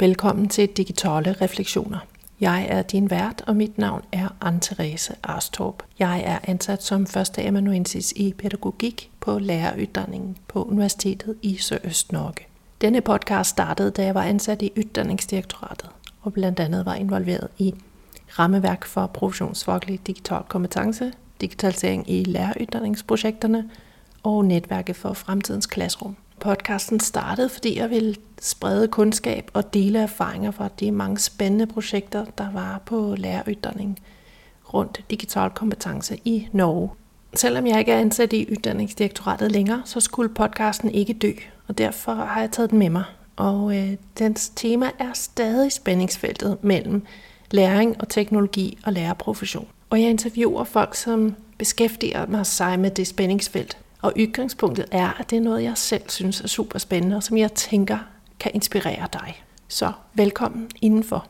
Velkommen til Digitale Refleksioner. Jeg er din vært, og mit navn er Anne-Therese Arstorp. Jeg er ansat som første amanuensis i pædagogik på læreruddanningen på Universitetet i Sørøst-Norge. Denne podcast startede, da jeg var ansat i Ytterningsdirektoratet, og blandt andet var involveret i rammeværk for professionsfaglig digital kompetence, digitalisering i læreruddannelsesprojekterne og netværket for fremtidens klasserum. Podcasten startede, fordi jeg ville sprede kundskab og dele erfaringer fra de mange spændende projekter, der var på læreryddanning rundt digital kompetence i Norge. Selvom jeg ikke er ansat i Ytterningsdirektoratet længere, så skulle podcasten ikke dø, og derfor har jeg taget den med mig. Og øh, dens tema er stadig spændingsfeltet mellem læring og teknologi og lærerprofession. Og jeg interviewer folk, som beskæftiger mig sig med det spændingsfelt. Og udgangspunktet er, at det er noget, jeg selv synes er super spændende, og som jeg tænker kan inspirere dig. Så velkommen indenfor.